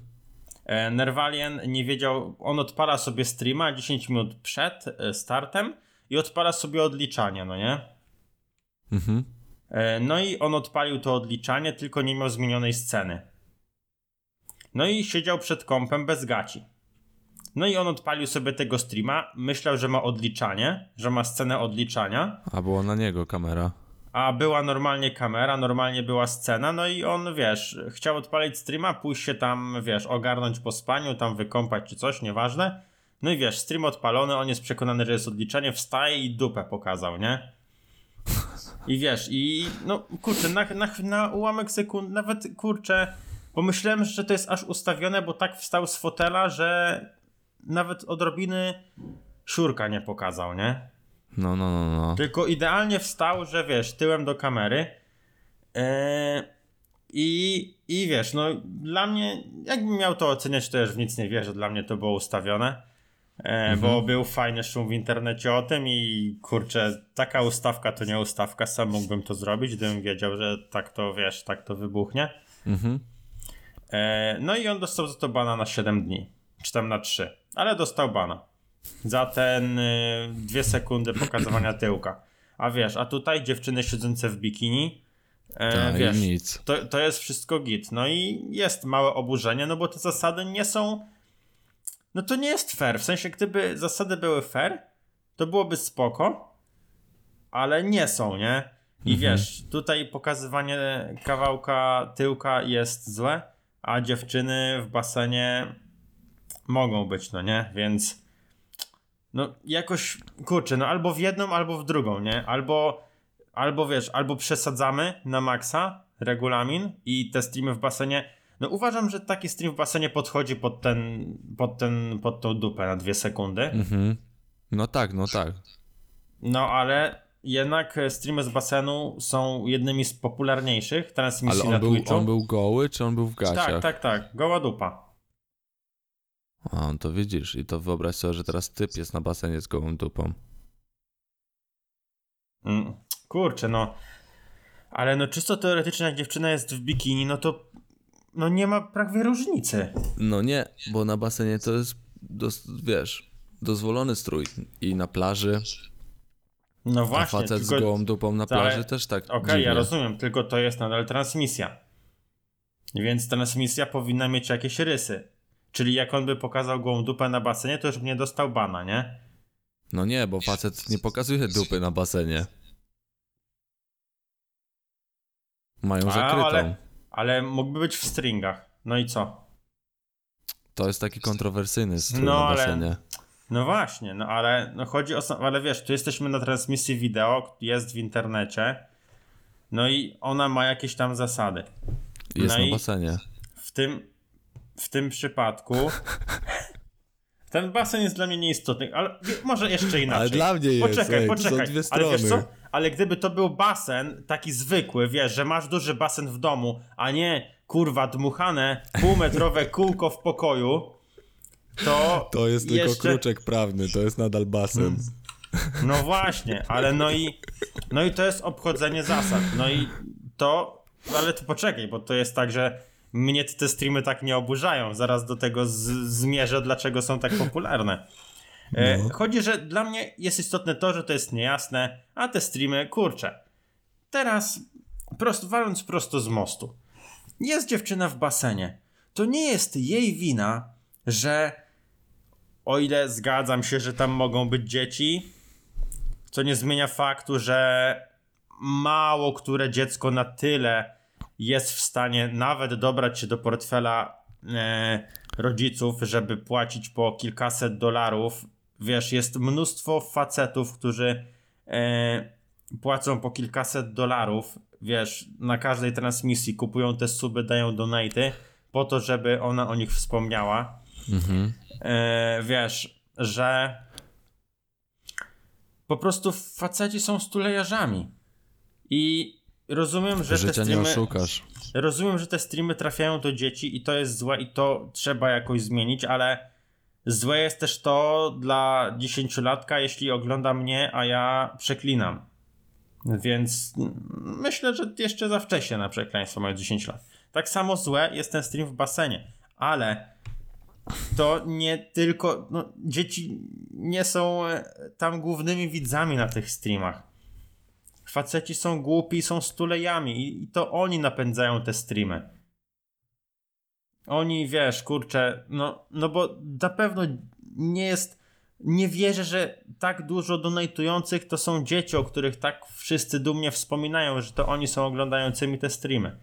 E, Nervalien nie wiedział, on odpala sobie streama 10 minut przed e, startem i odpala sobie odliczanie, no nie? Mhm. E, no i on odpalił to odliczanie, tylko nie miał zmienionej sceny. No i siedział przed kompem bez gaci. No i on odpalił sobie tego streama, myślał, że ma odliczanie, że ma scenę odliczania, A było na niego kamera. a była normalnie kamera, normalnie była scena, no i on, wiesz, chciał odpalić streama, pójść się tam, wiesz, ogarnąć po spaniu, tam wykąpać czy coś, nieważne. No i wiesz, stream odpalony, on jest przekonany, że jest odliczenie, wstaje i dupę pokazał, nie? I wiesz, i no kurczę, na, na, na ułamek sekund, nawet kurczę, pomyślałem, że to jest aż ustawione, bo tak wstał z fotela, że nawet odrobiny siurka nie pokazał, nie? No, no, no, no. Tylko idealnie wstał, że wiesz, tyłem do kamery. Eee, i, I wiesz, no dla mnie, jakbym miał to oceniać, to już w nic nie wierzę, dla mnie to było ustawione. E, Bo był fajny szum w internecie o tym i kurczę, taka ustawka to nie ustawka, sam mógłbym to zrobić, gdybym wiedział, że tak to wiesz, tak to wybuchnie. Mhm. E, no i on dostał za to bana na 7 dni, czy tam na 3, ale dostał bana za ten y, dwie sekundy pokazywania tyłka. A wiesz, a tutaj dziewczyny siedzące w bikini, e, Tak, wiesz, nic. to, to jest wszystko git. No i jest małe oburzenie, no bo te zasady nie są. No to nie jest fair. W sensie, gdyby zasady były fair, to byłoby spoko, ale nie są, nie? I wiesz, tutaj pokazywanie kawałka tyłka jest złe, a dziewczyny w basenie mogą być, no nie? Więc no jakoś, kurczę, no albo w jedną, albo w drugą, nie? Albo, albo wiesz, albo przesadzamy na maksa regulamin i te streamy w basenie. No uważam, że taki stream w basenie podchodzi pod ten, pod ten, pod tą dupę na dwie sekundy. Mhm. No tak, no tak. No ale jednak e, streamy z basenu są jednymi z popularniejszych transmisji Ale na on był, Twitchu. on był goły, czy on był w gaciach? tak, tak, tak. Goła dupa. A, to widzisz. I to wyobraź sobie, że teraz typ jest na basenie z gołą dupą. Mm, Kurczę, no. Ale no czysto teoretycznie, jak dziewczyna jest w bikini, no to no nie ma prawie różnicy. No nie, bo na basenie to jest, dos, wiesz, dozwolony strój. I na plaży, No a właśnie, facet tylko... z gołą dupą na Ale- plaży też tak Okej, dziwnie. ja rozumiem, tylko to jest nadal transmisja. Więc transmisja powinna mieć jakieś rysy. Czyli jak on by pokazał gołą dupę na basenie, to już by nie dostał bana, nie? No nie, bo facet nie pokazuje dupy na basenie. Mają A, zakrytą. ale- Ale mógłby być w stringach. No i co? To jest taki kontrowersyjny strój No, na ale- basenie. No właśnie, no ale no chodzi o. sam- Ale wiesz, tu jesteśmy na transmisji wideo, jest w internecie. No i ona ma jakieś tam zasady. Jest no na basenie. W tym, w tym przypadku. Ten basen jest dla mnie nieistotny, ale może jeszcze inaczej. Ale dla mnie jest, Poczekaj, ej, poczekaj. dwie Ale wiesz co? strony. Ale gdyby to był basen taki zwykły, wiesz, że masz duży basen w domu, a nie kurwa dmuchane półmetrowe kółko w pokoju, to. To jest tylko jeszcze... kruczek prawny, to jest nadal basen. No właśnie, ale no i. No i to jest obchodzenie zasad. No i to. Ale to poczekaj, bo to jest tak, że mnie te streamy tak nie oburzają. Zaraz do tego zmierzę, dlaczego są tak popularne. E, No. Chodzi, że dla mnie jest istotne to, że to jest niejasne, a te streamy, kurczę. Teraz, prosto, waląc prosto z mostu. Jest dziewczyna w basenie. To nie jest jej wina, że o ile zgadzam się, że tam mogą być dzieci, co nie zmienia faktu, że mało które dziecko na tyle jest w stanie nawet dobrać się do portfela e, rodziców, żeby płacić po kilkaset dolarów. Wiesz, jest mnóstwo facetów, którzy e, płacą po kilkaset dolarów, wiesz, na każdej transmisji, kupują te suby, dają donaty po to, żeby ona o nich wspomniała. Mhm. E, wiesz, że po prostu faceci są stulejarzami. I rozumiem, że te Życia nie streamy, oszukasz. rozumiem, że te streamy trafiają do dzieci i to jest złe i to trzeba jakoś zmienić, ale złe jest też to dla dziesięciolatka, jeśli ogląda mnie, a ja przeklinam. Więc myślę, że jeszcze za wcześnie na przekleństwo mają 10 lat. Tak samo złe jest ten stream w basenie, ale to nie tylko. No, dzieci nie są e, tam głównymi widzami na tych streamach. faceci są głupi są stulejami i, i to oni napędzają te streamy. Oni, wiesz, kurczę, no, no bo na pewno nie jest, nie wierzę, że tak dużo donatujących to są dzieci, o których tak wszyscy dumnie wspominają, że to oni są oglądającymi te streamy.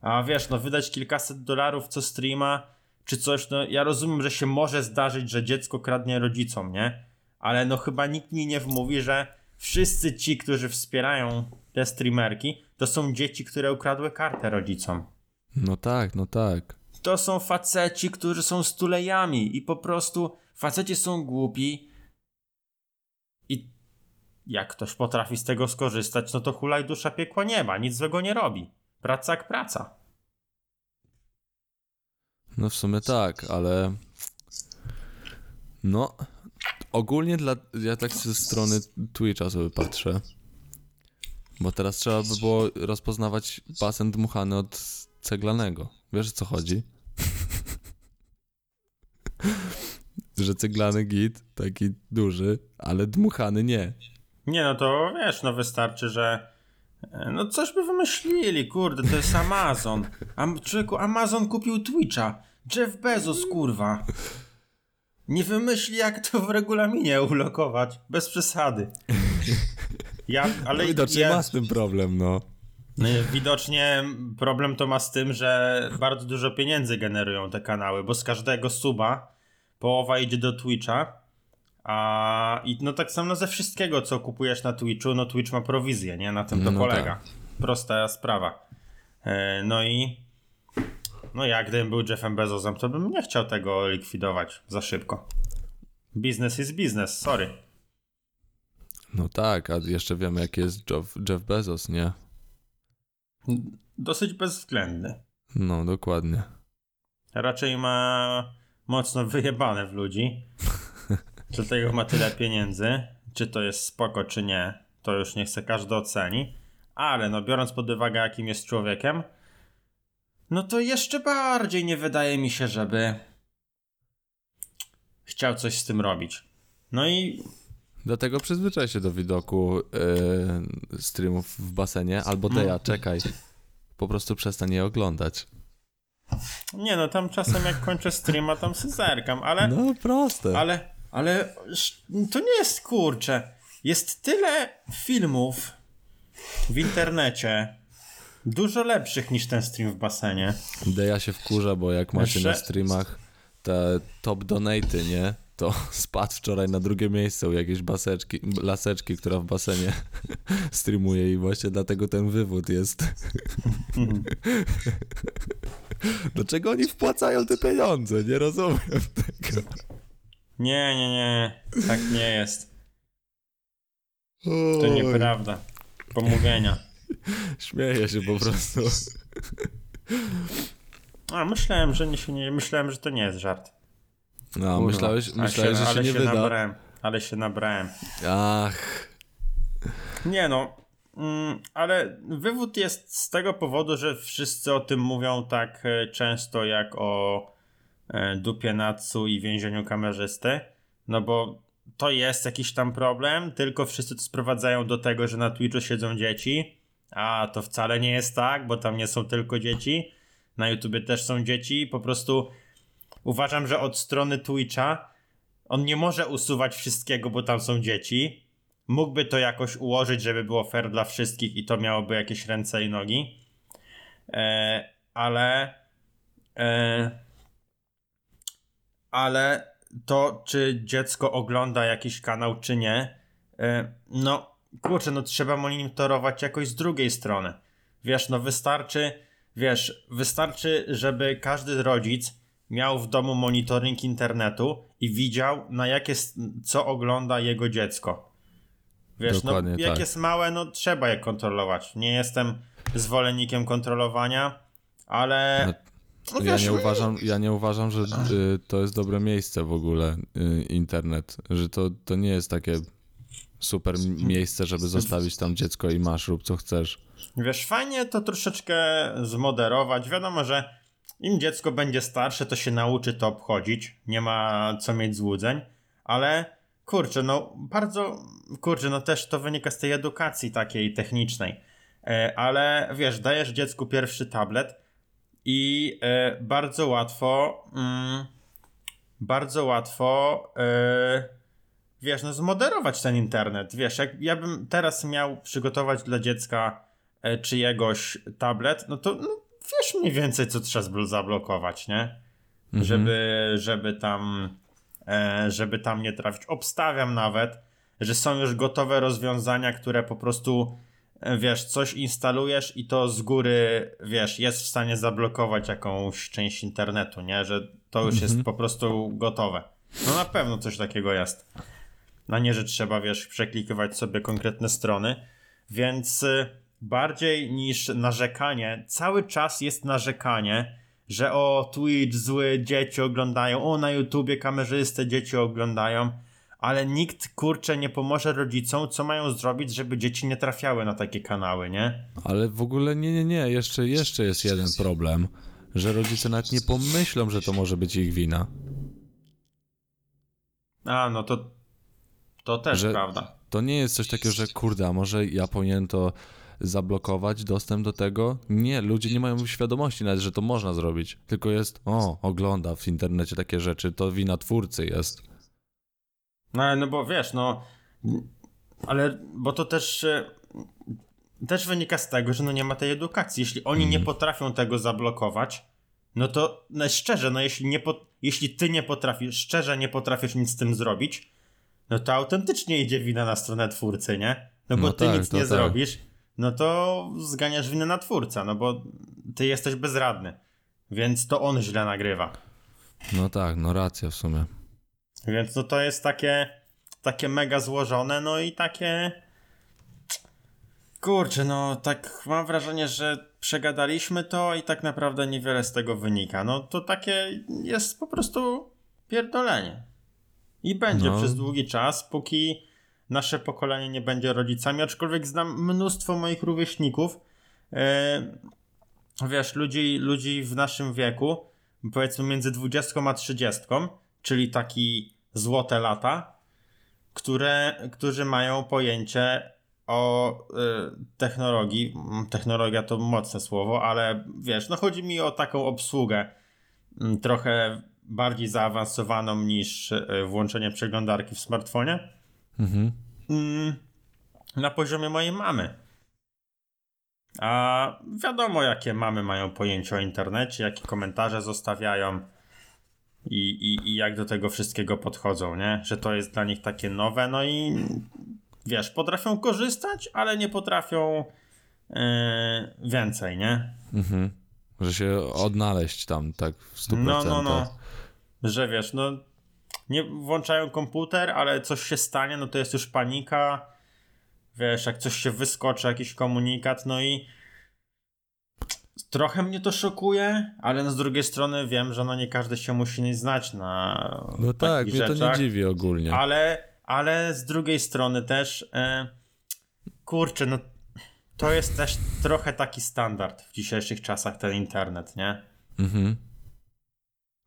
A wiesz, no wydać kilkaset dolarów co streama, czy coś, no ja rozumiem, że się może zdarzyć, że dziecko kradnie rodzicom, nie? Ale no chyba nikt mi nie wmówi, że wszyscy ci, którzy wspierają te streamerki, to są dzieci, które ukradły kartę rodzicom. No tak, no tak. To są faceci, którzy są stulejami i po prostu faceci są głupi i jak ktoś potrafi z tego skorzystać, no to hulaj dusza piekła nieba, nic złego nie robi. Praca jak praca. No w sumie tak, ale no ogólnie dla ja tak ze strony Twitcha sobie patrzę. Bo teraz trzeba by było rozpoznawać basen dmuchany od ceglanego. Wiesz o co chodzi? Że ceglany git, taki duży, ale dmuchany nie. Nie, no to wiesz, no wystarczy, że no coś by wymyślili, kurde, to jest Amazon. Am, człowieku, Amazon kupił Twitcha. Jeff Bezos, kurwa. Nie wymyśli, jak to w regulaminie ulokować. Bez przesady. Ja, ale No widocznie ja, ma z tym problem, no. no, Widocznie problem to ma z tym, że bardzo dużo pieniędzy generują te kanały, bo z każdego suba połowa idzie do Twitcha. A i no tak samo ze wszystkiego, co kupujesz na Twitchu, no Twitch ma prowizję, nie? Na tym to No polega. Prosta sprawa. E, No i no ja gdybym był Jeffem Bezosem, to bym nie chciał tego likwidować za szybko. Business is business, sorry. No tak, a jeszcze wiemy jaki jest Jeff, Jeff Bezos, nie? Dosyć bezwzględny. No, dokładnie. Raczej ma mocno wyjebane w ludzi. Dlatego ma tyle pieniędzy. Czy to jest spoko, czy nie, to już nie chce każdy oceni. Ale no biorąc pod uwagę, jakim jest człowiekiem, no to jeszcze bardziej nie wydaje mi się, żeby chciał coś z tym robić. No i Dlatego przyzwyczaj się do widoku yy, streamów w basenie, albo Deja, czekaj. Po prostu przestań je oglądać. nie no, tam czasem jak kończę streama, tam se zerkam, ale... No, proste. Ale, ale to nie jest kurcze. Jest tyle filmów w internecie, dużo lepszych niż ten stream w basenie. Deja się wkurza, bo jak macie na streamach te top donaty, nie? To spadł wczoraj na drugie miejsce u jakiejś baseczki, laseczki, która w basenie streamuje i właśnie dlatego ten wywód jest. Dlaczego oni wpłacają te pieniądze? Nie rozumiem tego. Nie, nie, nie, tak nie jest. To nieprawda. Pomówienia. Śmieję się po prostu. A, myślałem, że nie się nie, myślałem, że to nie jest żart. No, Kurwa. myślałeś, myślałeś że się ale nie się wyda. nabrałem, ale się nabrałem. Ach, Nie no, mm, ale wywód jest z tego powodu, że wszyscy o tym mówią tak e, często jak o dupie Natsu i więzieniu kamerzysty. No bo to jest jakiś tam problem, tylko wszyscy to sprowadzają do tego, że na Twitchu siedzą dzieci. A to wcale nie jest tak, bo tam nie są tylko dzieci. Na YouTubie też są dzieci. Po prostu uważam, że od strony Twitcha on nie może usuwać wszystkiego, bo tam są dzieci mógłby to jakoś ułożyć, żeby było fair dla wszystkich i to miałoby jakieś ręce i nogi. E, ale. E, ale to, czy dziecko ogląda jakiś kanał, czy nie, e, no kurczę, no trzeba monitorować jakoś z drugiej strony. Wiesz, no wystarczy, wiesz, wystarczy, żeby każdy rodzic miał w domu monitoring internetu i widział, na jakie, co ogląda jego dziecko. Wiesz, Dokładnie no jak tak. jest małe, no trzeba je kontrolować. Nie jestem zwolennikiem kontrolowania, ale... No ja wiesz, nie uważam, ja nie uważam, że y, to jest dobre miejsce w ogóle, y, internet. Że to, to nie jest takie super miejsce, żeby zostawić tam dziecko i masz, rób co chcesz. Wiesz, fajnie to troszeczkę zmoderować. Wiadomo, że im dziecko będzie starsze, to się nauczy to obchodzić. Nie ma co mieć złudzeń, ale kurczę, no bardzo, kurczę, no też to wynika z tej edukacji takiej technicznej, e, ale wiesz, dajesz dziecku pierwszy tablet i e, bardzo łatwo, mm, bardzo łatwo, e, wiesz, no zmoderować ten internet, wiesz, jak ja bym teraz miał przygotować dla dziecka e, czyjegoś tablet, no to no, wiesz mniej więcej, co trzeba zablokować, nie? Mhm. Żeby, żeby tam e, żeby tam nie trafić. Obstawiam nawet, że są już gotowe rozwiązania, które po prostu wiesz, coś instalujesz i to z góry, wiesz, jest w stanie zablokować jakąś część internetu, nie? Że to już jest po prostu gotowe. No na pewno coś takiego jest. A nie, że trzeba, wiesz, przeklikiwać sobie konkretne strony. Więc y, bardziej niż narzekanie, cały czas jest narzekanie, że o Twitch zły dzieci oglądają, o na YouTubie kamerzystę dzieci oglądają, ale nikt kurczę nie pomoże rodzicom, co mają zrobić, żeby dzieci nie trafiały na takie kanały, nie? Ale w ogóle nie, nie, nie, jeszcze, jeszcze jest jeden problem, że rodzice nawet nie pomyślą, że to może być ich wina. A, no to to też Że- prawda. To nie jest coś takiego, że kurde, a może ja powinienem to zablokować, dostęp do tego? Nie, ludzie nie mają świadomości nawet, że to można zrobić. Tylko jest, o, ogląda w internecie takie rzeczy, to wina twórcy jest. No, no bo wiesz, no ale bo to też e, też wynika z tego, że no nie ma tej edukacji. Jeśli oni nie potrafią tego zablokować, no to no szczerze, no jeśli, nie po, jeśli ty nie potrafisz, szczerze nie potrafisz nic z tym zrobić, no to autentycznie idzie wina na stronę twórcy, nie? No bo No ty tak, nic to nie tak. zrobisz, no to zganiasz winę na twórcę, no bo ty jesteś bezradny. Więc to on źle nagrywa. No tak, no racja w sumie. Więc no to jest takie, takie mega złożone, no i takie. Kurczę, no tak mam wrażenie, że przegadaliśmy to i tak naprawdę niewiele z tego wynika. No to takie jest po prostu pierdolenie. I będzie No. przez długi czas, póki nasze pokolenie nie będzie rodzicami, aczkolwiek znam mnóstwo moich rówieśników, e, wiesz, ludzi, ludzi w naszym wieku, powiedzmy między 20 a 30, czyli taki złote lata, które, którzy mają pojęcie o y, technologii. Mm, Technologia to mocne słowo, ale wiesz, no chodzi mi o taką obsługę mm, trochę bardziej zaawansowaną niż y, włączenie przeglądarki w smartfonie. Mhm. Mm, na poziomie mojej mamy. A wiadomo, jakie mamy mają pojęcie o internecie, jakie komentarze zostawiają i, i, i jak do tego wszystkiego podchodzą, nie? Że to jest dla nich takie nowe, no i wiesz, potrafią korzystać, ale nie potrafią yy, więcej, nie? Mhm. Że się odnaleźć tam tak w 100%. No, no, no. Że wiesz, no nie włączają komputer, ale coś się stanie, no to jest już panika. Wiesz, jak coś się wyskoczy, jakiś komunikat, no i trochę mnie to szokuje, ale no z drugiej strony wiem, że no nie każdy się musi znać na No tak, mnie to nie rzeczach. dziwi ogólnie. Ale, ale z drugiej strony też, e, kurczę, no to jest też trochę taki standard w dzisiejszych czasach ten internet, nie? Mhm.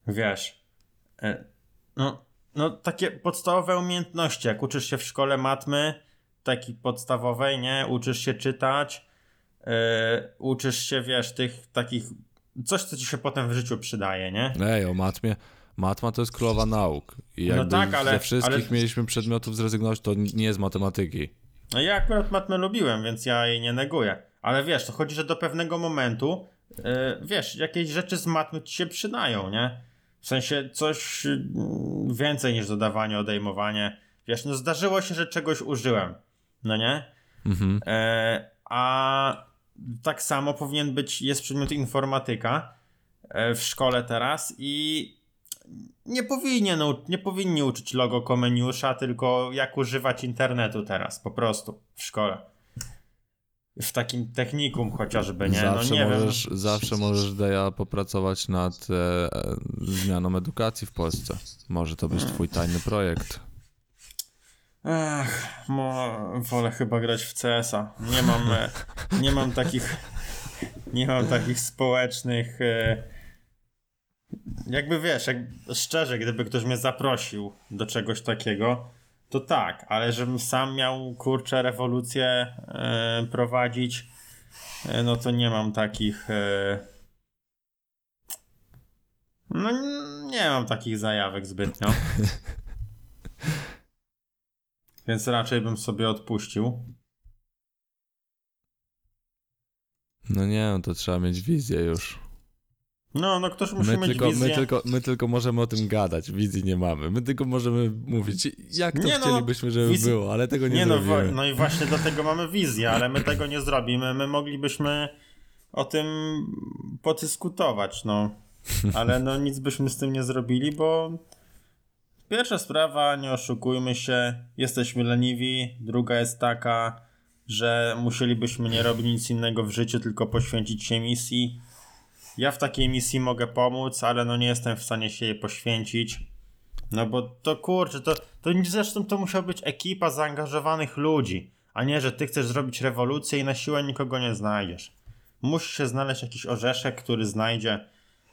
Wiesz, e, no, no takie podstawowe umiejętności, jak uczysz się w szkole matmy, takiej podstawowej, nie? Uczysz się czytać, uczysz się, wiesz, tych takich, coś, co ci się potem w życiu przydaje, nie? Ej, o matmie. Matma to jest królowa nauk. I No jakby tak, ale- ze wszystkich ale- mieliśmy przedmiotów zrezygnować, to nie z matematyki. No ja akurat matmę lubiłem, więc ja jej nie neguję. Ale wiesz, to chodzi, że do pewnego momentu, yy, wiesz, jakieś rzeczy z matmy ci się przydają, nie? W sensie coś yy, więcej niż dodawanie, odejmowanie. Wiesz, no zdarzyło się, że czegoś użyłem, no nie? Mhm. E, a tak samo powinien być, jest przedmiot informatyka e, w szkole teraz i nie powinien, nie powinni uczyć logo Komeniusza, tylko jak używać internetu teraz, po prostu, w szkole. W takim technikum chociażby, nie? Zawsze, no nie możesz, wiem. zawsze możesz, Deja, popracować nad e, e, zmianą edukacji w Polsce. Może to być twój tajny projekt. Ach, mo, wolę chyba grać w CS-a. Nie mam, e, nie mam takich, nie mam takich społecznych, e, jakby wiesz, jak, szczerze, gdyby ktoś mnie zaprosił do czegoś takiego, to tak, ale żebym sam miał kurczę rewolucję e, prowadzić, no to nie mam takich. No nie mam takich zajawek zbytnio. Więc raczej bym sobie odpuścił. No nie, no to trzeba mieć wizję już. No, no ktoś musi My mieć tylko, wizję. my, tylko, my tylko możemy o tym gadać, wizji nie mamy. My tylko możemy mówić, jak to Nie no, chcielibyśmy, żeby wizji- było, ale tego nie, Nie no, zrobimy. no i właśnie dlatego mamy wizję, ale my tego nie zrobimy. My moglibyśmy o tym podyskutować, no. Ale no nic byśmy z tym nie zrobili, bo pierwsza sprawa, nie oszukujmy się, jesteśmy leniwi. Druga jest taka, że musielibyśmy nie robić nic innego w życiu, tylko poświęcić się misji. Ja w takiej misji mogę pomóc, ale no nie jestem w stanie się jej poświęcić. No bo to kurczę, to, to zresztą to musiała być ekipa zaangażowanych ludzi, a nie, że ty chcesz zrobić rewolucję i na siłę nikogo nie znajdziesz. Musi się znaleźć jakiś orzeszek, który znajdzie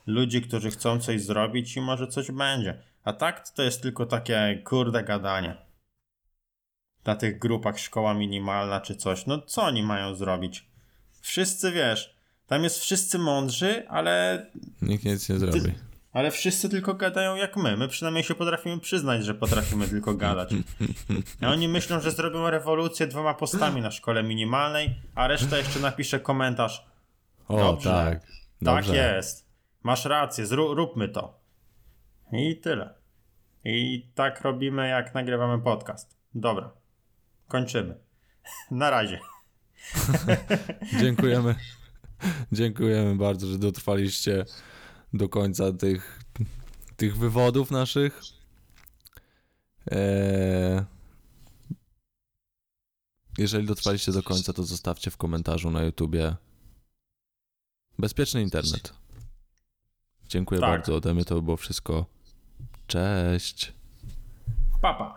ludzi, którzy chcą coś zrobić i może coś będzie. A tak to jest tylko takie kurde gadanie. Na tych grupach szkoła minimalna czy coś. No co oni mają zrobić? Wszyscy wiesz, tam jest wszyscy mądrzy, ale Nikt nic nie zrobi. ale wszyscy tylko gadają jak my. My przynajmniej się potrafimy przyznać, że potrafimy tylko gadać. A oni myślą, że zrobią rewolucję dwoma postami na szkole minimalnej, a reszta jeszcze napisze komentarz. O, Dobrze. tak. Tak Dobrze. jest. Masz rację, zró- róbmy to. I tyle. I tak robimy, jak nagrywamy podcast. Dobra. Kończymy. Na razie. Dziękujemy. Dziękujemy bardzo, że dotrwaliście do końca tych, tych wywodów naszych. Eee, jeżeli dotrwaliście do końca, to zostawcie w komentarzu na YouTubie bezpieczny internet. Dziękuję Tak. bardzo ode mnie, to było wszystko. Cześć. Papa.